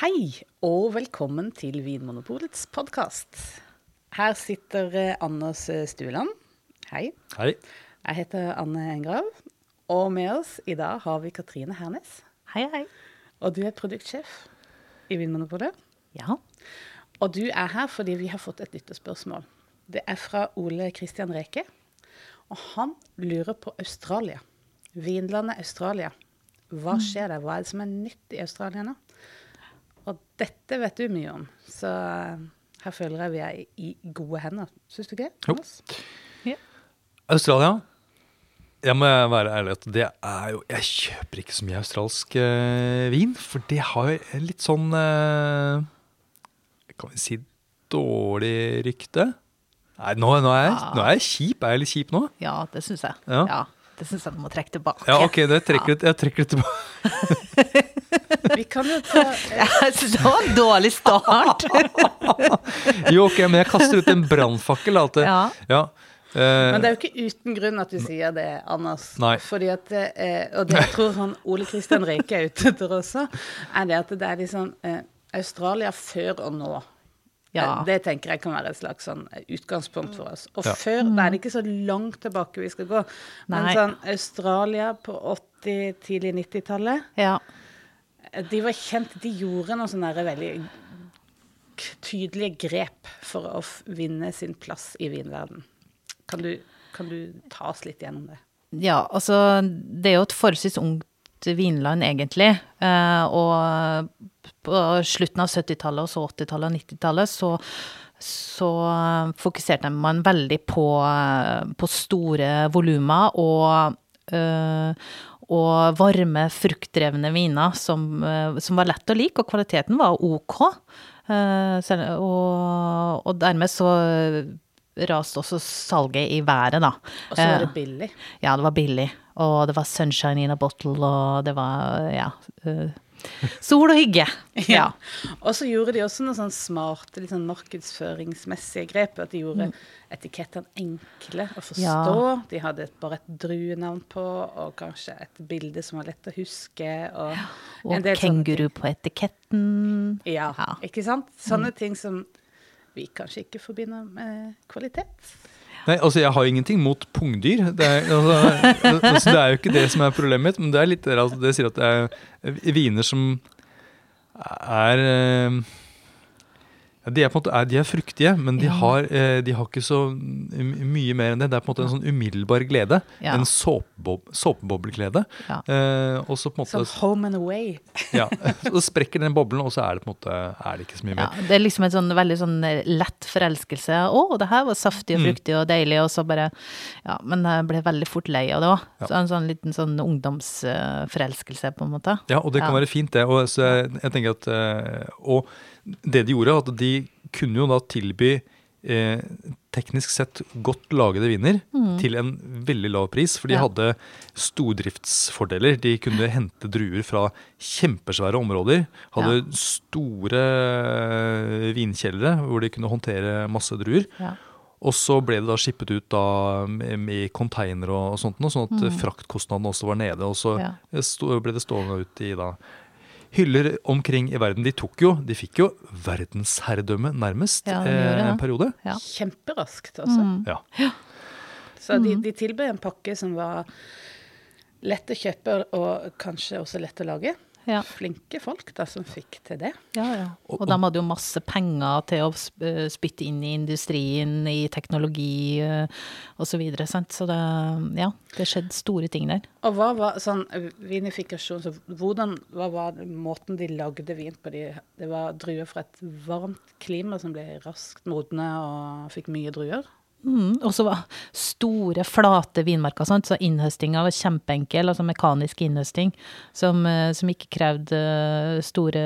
Hei, og velkommen til Vinmonopolets podkast. Her sitter eh, Anders eh, Stueland. Hei. Hei. Jeg heter Anne Engrav. Og med oss i dag har vi Katrine Hernes. Hei, hei. Og du er produktsjef i Vinmonopolet. Ja. Og du er her fordi vi har fått et lyttespørsmål. Det er fra Ole Christian Reke. Og han lurer på Australia. Vinlandet Australia. Hva skjer der? Hva er det som er nytt i Australia nå? Og dette vet du mye om, så eh, her føler jeg vi er i gode hender. Syns du ikke? Jo. Thomas? Australia. Jeg må være ærlig at det er jo Jeg kjøper ikke så mye australsk eh, vin, for det har jo litt sånn eh, Kan vi si dårlig rykte? Nei, nå, nå, er jeg, Ja. nå er jeg kjip. Er jeg litt kjip nå? ja, det syns jeg. Ja. det syns jeg du må trekke tilbake. Ja, ok, det trekker ja. jeg trekker litt tilbake. Vi kan jo ta det var en dårlig start. Jo, ok, men jeg kaster ut en brannfakkel. Ja. ja. eh, Men det er jo ikke uten grunn at du sier det, Anders. Nei. Fordi at, det er- Og det jeg tror han Ole Kristian Reike er ute etter også, er det at det er liksom eh, Australia før og nå. Ja. Eh, Det tenker jeg kan være et slags sånn eh, utgangspunkt for oss. Og Ja. før det er ikke så langt tilbake vi skal gå. Men Nei. sånn Australia på 80-, tidlig 90-tallet Ja. Eh, De var kjent De gjorde noen sånne veldig tydelige grep for å vinne sin plass i vinverden. Kan du, kan du ta oss litt gjennom det? ja, altså det er jo et forholdsvis ungt vinland, egentlig. Eh, og på slutten av 70-tallet og så 80-tallet og 90-tallet så så fokuserte man veldig på, på store volumer og, eh, og varme, fruktdrevne viner som, eh, som var lett å like, og kvaliteten var ok. Eh, og, og dermed så raste også salget i været, da. Og så var Eh, det billig. ja, det var billig. Og det var sunshine in a bottle, og det var ja. Sol og hygge. Ja. Og så gjorde de også noen sånn smarte litt sånn markedsføringsmessige grep. At de gjorde etikettene enkle å forstå. Ja. De hadde bare et druenavn på, og kanskje et bilde som var lett å huske. Og, ja. Og del sånne kenguru på etiketten. Ja, Ja. ikke sant? Sånne ting som vi kanskje ikke forbinder med kvalitet. Nei, altså Jeg har ingenting mot pungdyr. Det er, altså, altså, det er jo ikke det som er problemet mitt, men det er litt altså, det sier at det er viner som er ja, de er på en måte de er fruktige, men de, Ja. har, eh, de har ikke så mye mer enn det. Det er på en måte en sånn umiddelbar glede. Ja. En såpebob, såpebobleglede. Ja. Eh, så Som home and away. ja, Så sprekker den boblen, og så er det på en måte er det ikke så mye Ja, mer. det er liksom en sånn veldig sånn lett forelskelse. Å, det her var saftig og Mm. fruktig og deilig, og så bare Ja, men jeg ble veldig fort lei av det òg. Ja. Så en sånn liten sånn ungdomsforelskelse, på en måte. Ja, og det kan Ja. være fint, det. Og, så jeg, jeg tenker at, eh, og det de gjorde, at de kunne jo da tilby eh, teknisk sett godt lagede viner til en veldig lav pris. For de Ja. hadde stordriftsfordeler. De kunne hente druer fra kjempesvære områder. Hadde store eh, vinkjellere hvor de kunne håndtere masse druer. Ja. Og så ble det da skippet ut da med container og, sånt, noe, sånn at mm. fraktkostnadene også var nede. Og så Ja. ble det stående ut i da hyller omkring i verden. De tok jo, de fikk jo verdensherredømme nærmest Ja, de eh, gjorde en periode. Ja. Kjemperaskt også. Ja. Så de, de tilbød en pakke som var lett å kjøpe og kanskje også lett å lage. Ja. Flinke folk da som fikk til det. Ja, ja. Og- Og de hadde jo masse penger til å eh, spytte inn i industrien, i teknologi osv. og så videre, sant. Så det, ja, det skjedde store ting der. Og hva var sånn eh, vinifikasjon, så hvordan, hva var måten de lagde vin på? De, det var druer fra et varmt klima som ble raskt modne og fikk mye druer. Mm, og så var store, flate vinmarker, sant? så innhøstinga var kjempeenkel, altså mekanisk innhøsting, som, eh, som ikke krevde eh, store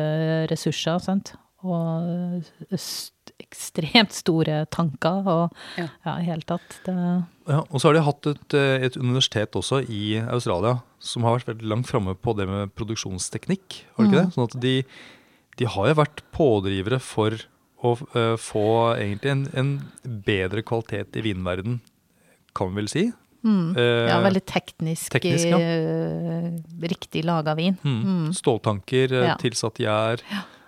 ressurser, sant. Og eh, st ekstremt store tanker, og Ja. ja, i hele tatt. Det, Ja, og så har de hatt et, et universitet også i Australia som har vært veldig langt framme på det med produksjonsteknikk. Har de ikke det? Sånn at de, de har jo vært pådrivere for å eh, få egentlig en, en bedre kvalitet i vinverden, kan vi vel si. mm, Eh, ja, veldig teknisk, teknisk, ja. eh, riktig laga vin. Mm. Mm. Ståltanker, eh, Ja. tilsatt gjær.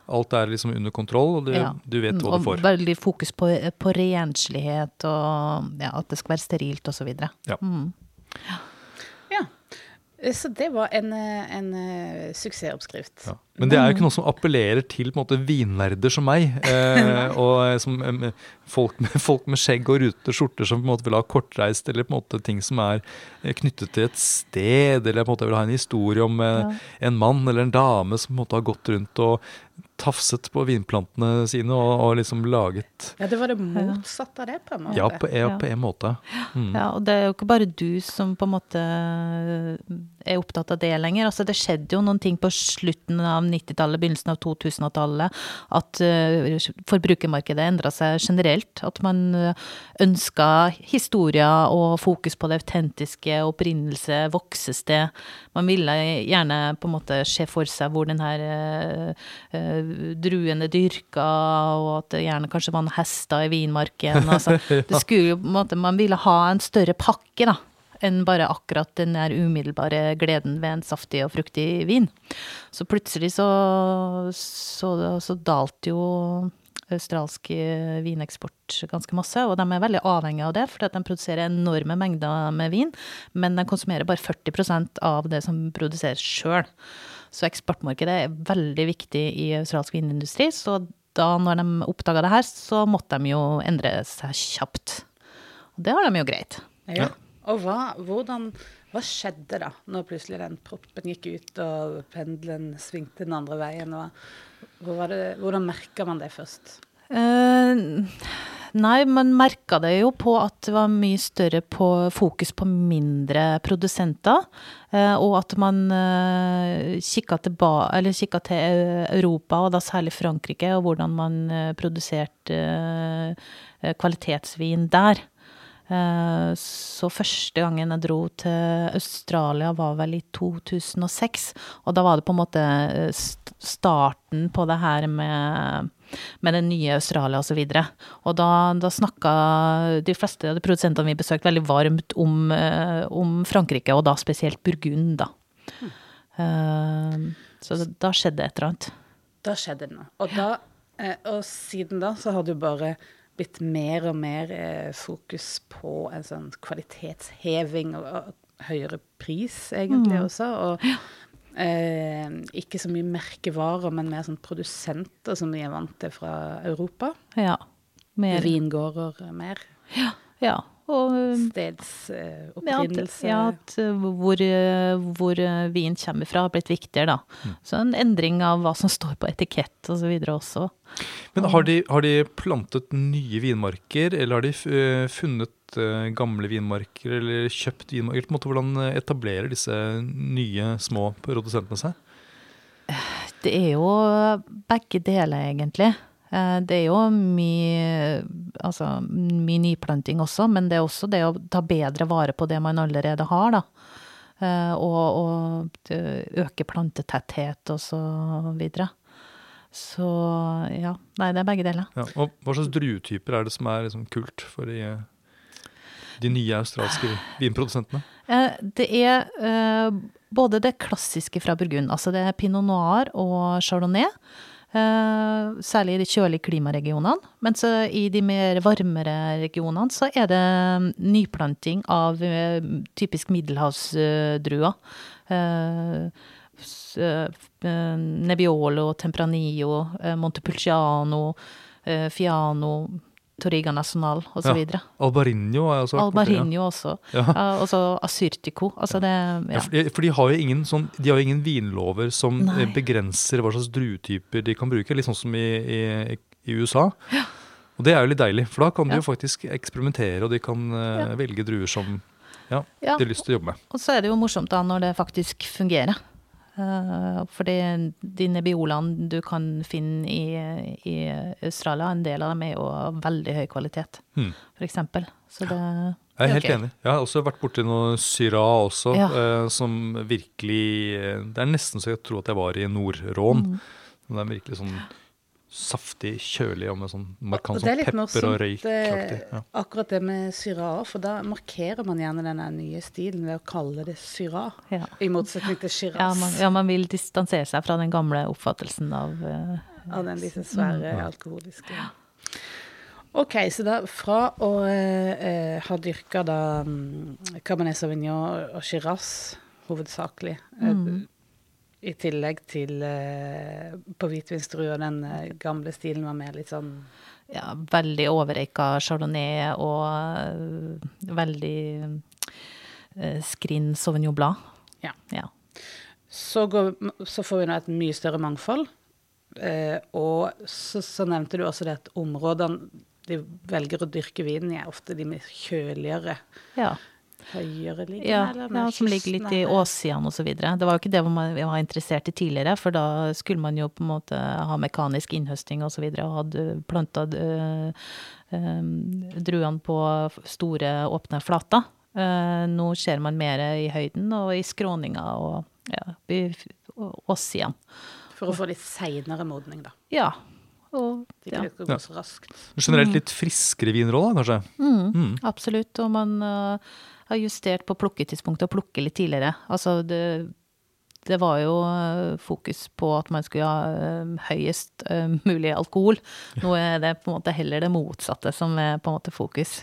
Alt er liksom under kontroll, og du, Ja. du vet hva og du får. veldig fokus på, på renslighet og ja, at det skal være sterilt osv. Ja. Mm. Ja. Eh, Så det var en, eh, en eh, suksessoppskrift. Ja. Men det er jo ikke noe som appellerer til på en måte vinnerder som meg. Eh, og eh, som, eh, folk, med, folk med skjegg og rutete skjorter som på en måte vil ha kortreist, eller på en måte ting som er eh, knyttet til et sted, eller på en måte vil ha en historie om eh, en mann eller en dame som på en måte har gått rundt og tafset på vinplantene sine og, og liksom laget Ja, det var det motsatte av det, på en måte. Ja, på, Ja. på en måte. Mm. Ja, og det er jo ikke bare du som på en måte er opptatt av det lenger. Altså, det skjedde jo noen ting på slutten av 90-tallet, begynnelsen av 2000-tallet, at eh, forbrukermarkedet endra seg generelt. At man uh, ønska historier og fokus på det autentiske, opprinnelse, voksested. Man ville gjerne på en måte se for seg hvor den her uh, druen er dyrka, og at det gjerne kanskje var noen hester i vinmarken. Altså, det skulle på en måte, Man ville ha en større pakke, da. Enn bare akkurat den der umiddelbare gleden ved en saftig og fruktig vin. Så plutselig så, så, så dalte jo australsk vineksport ganske masse, og de er veldig avhengige av det, fordi de produserer enorme mengder med vin, men de konsumerer bare 40% av det som produseres sjøl. Så eksportmarkedet er veldig viktig i australsk vinindustri, så da når de oppdaga det her, så måtte de jo endre seg kjapt. Og det har de jo greit. Ja. Og hva, hvordan, hva skjedde da, når plutselig den proppen gikk ut og pendelen svingte den andre veien? Det, hvordan merka man det først? Uh, nei, man merka det jo på at det var mye større på fokus på mindre produsenter. Uh, og at man uh, kikka, til, til Europa, og da særlig Frankrike, og hvordan man uh, produserte eh, kvalitetsvin der. Eh, Så første gangen jeg dro til Australia var vel i 2006. Og da var det på en måte eh, starten på det her med, med det nye Australia osv. Og, så og da, da snakka de fleste av de produsentene vi besøkte veldig varmt om, eh, om Frankrike, og da spesielt Burgund, da. Så da skjedde et eller annet. Da skjedde det noe. Og, da, og siden da så har du bare blitt mer og mer eh, fokus på en sånn kvalitetsheving og, og høyere pris, egentlig også. Og eh, ikke så mye merkevarer, men mer sånn produsenter som vi er vant til fra Europa. Ja. Mer, Vingårder mer. ja. Og Eh, Ja, at, ja, at uh, hvor, uh, hvor vin kommer fra har blitt viktigere, da. Så en endring av hva som står på etikett og så videre også. Men har de, har de plantet nye vinmarker, eller har de eh, funnet eh, gamle vinmarker, eller kjøpt vinmarker? På en måte, hvordan eh, etablerer disse nye, små produsentene seg? Det er jo begge deler, egentlig. Eh, Det er jo mye, altså, mye nyplanting også, men det er også det å ta bedre vare på det man allerede har, da. Eh, Og, og øke plantetetthet og så videre. Så ja. Nei, det er begge deler. Ja, og hva slags druetyper er det som er liksom kult for de, eh, de nye australske vinprodusentene? Eh, Det er eh, både det klassiske fra Burgund, altså det er pinot noir og chardonnay. Eh, Særlig i de kjølige klimaregionene. Mens i de mer varmere regionene så er det nyplanting av eh, typisk middelhavsdruer. Eh, Nebbiolo, Tempranillo, Montepulciano, Fiano, Torriga Nacional osv. Ja. Albarinho er også borte, ja. Også. Ja. Uh, og så Assyrtiko. Altså det Ja, for, de, for de har jo ingen, sånn, de har ingen vinlover som Nei. eh, begrenser hva slags druetyper de kan bruke, litt sånn som i, i, i USA. Og det er jo litt deilig, for da kan de jo faktisk eksperimentere, og de kan uh, velge druer som de har lyst til å jobbe med. Og så er det jo morsomt da når det faktisk fungerer. Eh, fordi de nebbiolaene du kan finne i, i Australia, en del av dem er jo av veldig høy kvalitet, Hmm. for eksempel. Så det Jeg er helt okay. enig. Jeg har også vært borti noe Syra også, Ja. eh, som virkelig eh, Det er nesten så jeg tror at jeg var i Nord-Rån. Mm. Det er virkelig sånn saftig, kjølig og med sånn markant Og det er sånn litt pepper morsomt, røykaktig. eh, Ja. akkurat det med syra for da markerer man gjerne denne nye stilen ved å kalle det syra, Ja. i motsetning til Shiraz. Ja man, ja, man vil distansere seg fra den gamle oppfattelsen av, uh, av den disse svære alkoholiske. OK, så da fra å uh, ha dyrka da um, Cabernet Sauvignon og Shiraz hovedsakelig, eh, i tillegg til eh, på hvitvinsdrua den eh, gamle stilen var mer litt sånn Ja, veldig overreika chardonnay og uh, veldig uh, skrin sauvignon blad. Ja. Ja. Så, går, så får vi nå et mye større mangfold. Eh, og så, så nevnte du også det at områdene de velger å dyrke vinen i, er ofte de med kjøligere, ja. Høyere liggende. Ja, eller ja, som ligger litt i åssidene videre. Det var jo ikke det man var interessert i tidligere, for da skulle man jo på en måte ha mekanisk innhøsting og så videre, og hadde planta øh, øh, druene på store, åpne flater. Uh, nå ser man mer i høyden og i skråninga og ja, åssidene. For å få litt seinere modning, da. Ja. Og, ja. ikke skal gå så raskt. Generelt litt friskere viner òg, kanskje? Mm, Absolutt. Og man uh, har justert på plukketidspunktet og plukke litt tidligere. Altså det, det var jo øh, fokus på at man skulle ha uh, høyest mulig alkohol. Nå er det på en måte heller det motsatte som er på en måte fokus.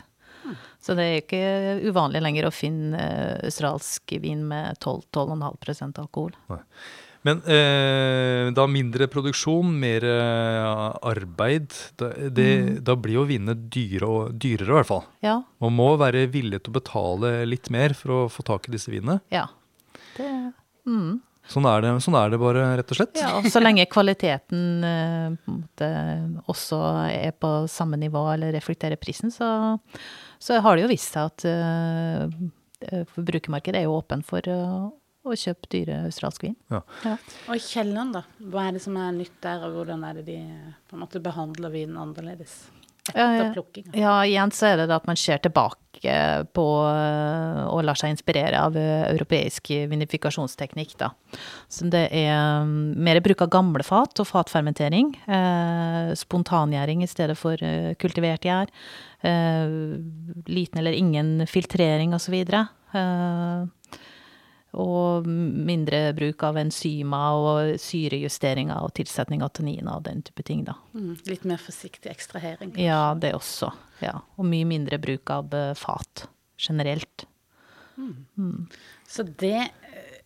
Så det er ikke uvanlig lenger å finne australsk vin med 12-12,5% alkohol. Men eh, da mindre produksjon, mer eh, arbeid, da, det, da blir jo vinene dyre dyrere i hvert fall. Ja. Man må være villig til å betale litt mer for å få tak i disse vinene. ja. Det, mm. Sånn er det, sånn er det bare, rett og slett. Ja, og så lenge kvaliteten eh, måte også er på samme nivå eller reflekterer prisen, så, så har det jo vist seg at eh, forbrukermarkedet er jo åpen for eh, å kjøp dyre australsk vin. Ja. Ja. Og i kjelleren, da? Hva er det som er nytt der, og hvordan er det de på en måte behandler vinen annerledes? Etter plukkinga. Ja, igjen så er det at man ser tilbake på og lar seg inspirere av eh, europeisk vinifikasjonsteknikk, da. Så det er mm, mer bruk av gamle fat og fatfermentering. Eh, spontangjæring i stedet for eh, kultivert gjær. Eh, liten eller ingen filtrering osv. Eh, og mindre bruk av enzymer og syrejusteringer og tilsetning av tanniner og den type ting, da. Mm, litt mer forsiktig ekstrahering. Ja, det også. Ja. Og mye mindre bruk av eh, fat generelt. Så det,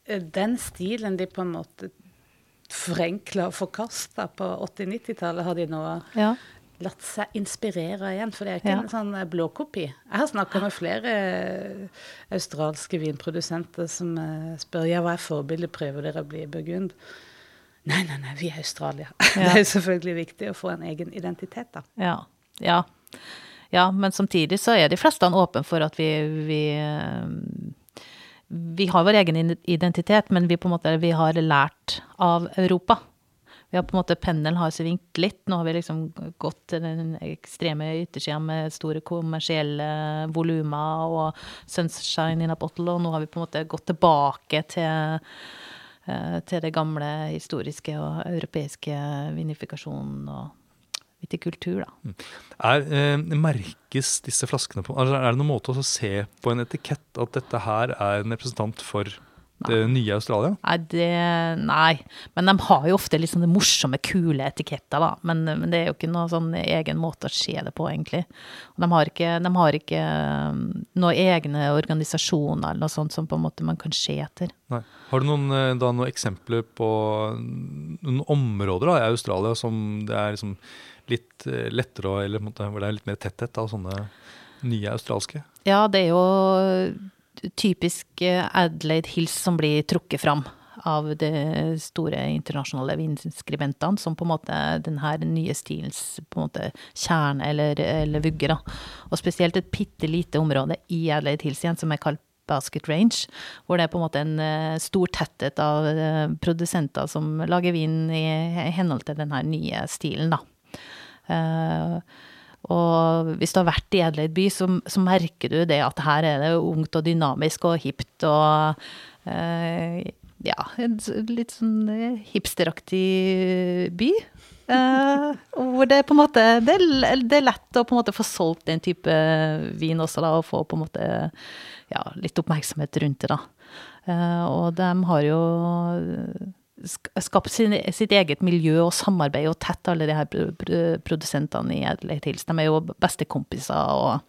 eh, den stilen de på en måte forenkla og forkasta på 80-90-tallet, har de nå Ja. Latt seg inspirere igjen. For det er ikke Ja. en sånn eh, blåkopi. Jeg har snakka med flere eh, australske vinprodusenter som eh, spør ja, hva er forbildet, prøver dere å bli burgund? Nei, nei, nei, vi er Australia. Det er jo selvfølgelig viktig å få en egen identitet, da. Ja. ja. Ja, men samtidig så er de fleste åpne for at vi, vi Vi har vår egen identitet, men vi måte vi har lært av Europa. Vi har på en måte Pendelen har svingt litt. Nå har vi liksom gått til den ekstreme yttersida med store kommersielle volumer og sunshine in a bottle, og nå har vi på en måte gått tilbake til eh, til det gamle historiske og europeiske vinifikasjonen og vitikultur, da. Er, eh, merkes disse flaskene på altså, Er det noen måte å se på en etikett at dette her er en representant for det nye Australia? Nei, det Nei. Men de har jo ofte litt sånne morsomme, kule etiketter, da. Men, men det er jo ikke noe sånn egen måte å se det på, egentlig. De har ikke, de har ikke um, noen egne organisasjoner eller noe sånt som på en måte man kan se etter. Nei. Har du noen, eh, da, noen eksempler på noen områder da, i Australia som det er liksom litt eh, lettere å Eller hvor det er litt mer tetthet av sånne nye australske? Ja, det er jo typisk eh, Adelaide Hills som blir trukket fram av de store internasjonale vinskribentene, som på en måte den her nye stilens på en måte kjerne eller, eller vugge. da. Og spesielt et bitte lite område i Adelaide Hills igjen, som er kalt Basket Range, hvor det er på en måte en eh, stor tetthet av eh, produsenter som lager vin i henhold til den her nye stilen, da. Eh, og hvis du har vært i Adelaide by, så, så merker du det at her er det ungt og dynamisk og hipt og eh, ja, en litt sånn eh, hipsteraktig by. Eh, hvor det på en måte det er, det er lett å på en måte få solgt den type vin også, da, og få på en måte ja, litt oppmerksomhet rundt det, da. Eh, og de har jo skapt sin, sitt eget miljø og samarbeid og tett alle de her pro- pro- produsentene i Adelaide Hills. De er jo bestekompiser og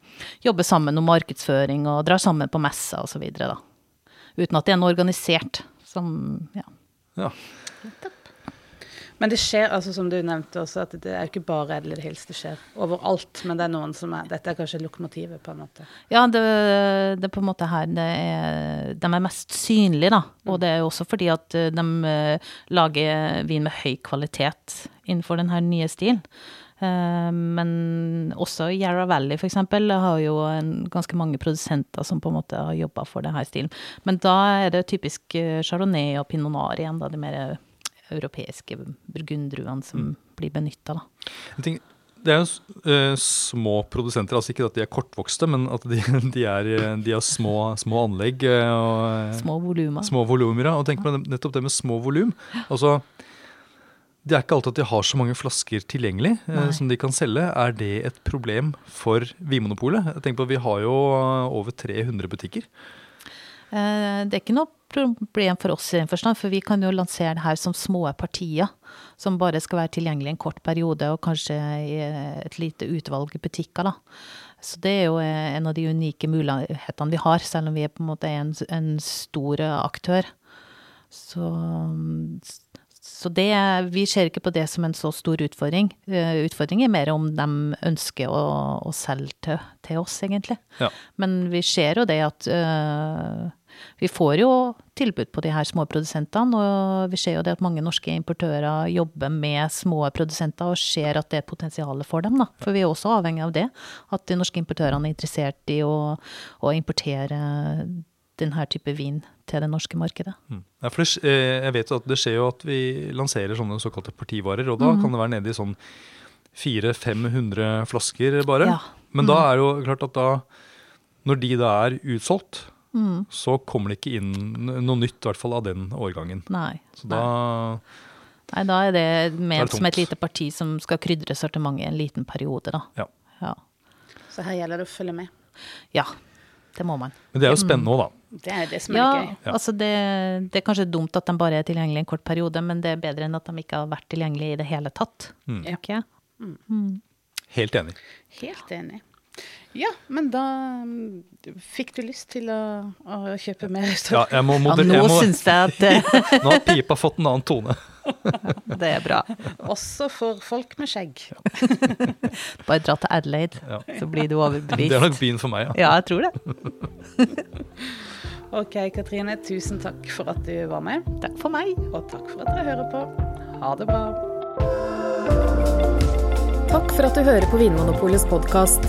jobber sammen om markedsføring og drar sammen på messer og så videre, da. Uten at det er noe organisert som, ja. Ja. Men det skjer, altså som du nevnte også, at det er jo ikke bare Adelaide Hills, det skjer overalt. Men det er noen som er Dette er kanskje lokomotivet, på en måte. Ja, det, det er på en måte her det er, de er mest synlige, da. Og det er jo også fordi at eh, de eh, lager vin med høy kvalitet innenfor denne nye stilen. Eh, Men også Yarra Valley, for eksempel, har jo en, ganske mange produsenter som på en måte har jobba for denne stilen. Men da er det typisk chardonnay og pinot noir igjen, da, de mer europeiske burgundruene som blir benytta, det er jo eh, små produsenter, altså ikke at de er kortvokste, men at de, de, er, de har små, små anlegg eh, og eh, Små volumer. små volumer. ja. Og tenk på nettopp det med små volum. Altså, det er ikke alltid at de har så mange flasker tilgjengelig eh, som de kan selge. Er det et problem for Vinmonopolet? Tenk på at Vi har jo over 300 butikker. Eh, Det er ikke noe problem for oss i den forstand, for vi kan jo lansere det her som små partier. Som bare skal være tilgjengelig en kort periode, og kanskje i et lite utvalg i butikker. da. Så det er jo eh, en av de unike mulighetene vi har, selv om vi er på en måte en, en stor eh, aktør. Så, så det, vi ser ikke på det som en så stor utfordring. Utfordring er mer om de ønsker å, å selge til, til oss, egentlig. Ja. Men vi ser jo det at øh, vi får jo tilbud på de her små produsentene, og vi ser jo det at mange norske importører jobber med små produsenter og ser at det er potensial for dem, da. For vi er også avhengig av det. At de norske importørene er interessert i å, å importere denne type vin til det norske markedet. Mm. Ja, for det, eh, jeg vet jo at det skjer jo at vi lanserer sånne såkalte partivarer, og da mm. kan det være nede i sånn 400-500 flasker bare. Ja. Men da er det jo klart at da, når de da er utsolgt, Mm. så kommer det ikke inn noe nytt, i hvert fall av den årgangen. Nei. Så da Nei, da er det ment som et lite parti som skal krydre sortimentet i en liten periode, da. Ja. Ja. Så her gjelder det å følge med. ja. Det må man. Men det er jo spennende òg, da. Det er det som er Ja, gøy. Ja. altså det, det er kanskje dumt at de bare er tilgjengelige en kort periode, men det er bedre enn at de ikke har vært tilgjengelige i det hele tatt. Mm. Okay? Mm. Helt enig. Helt enig. Ja, men da mm, fikk du lyst til å, å kjøpe mer Ja, jeg må Ja, nå må, syns jeg at det, nå har pipa fått en annen tone. det er bra. Også for folk med skjegg. Bare dra til Adelaide, Ja. så blir du overbevist. Det er nok byen for meg, ja. Ja, jeg tror det. Ok, Katrine, tusen takk for at du var med. Takk for meg. Og takk for at dere hører på. Ha det bra. Takk for at du hører på Vinmonopolets podkast.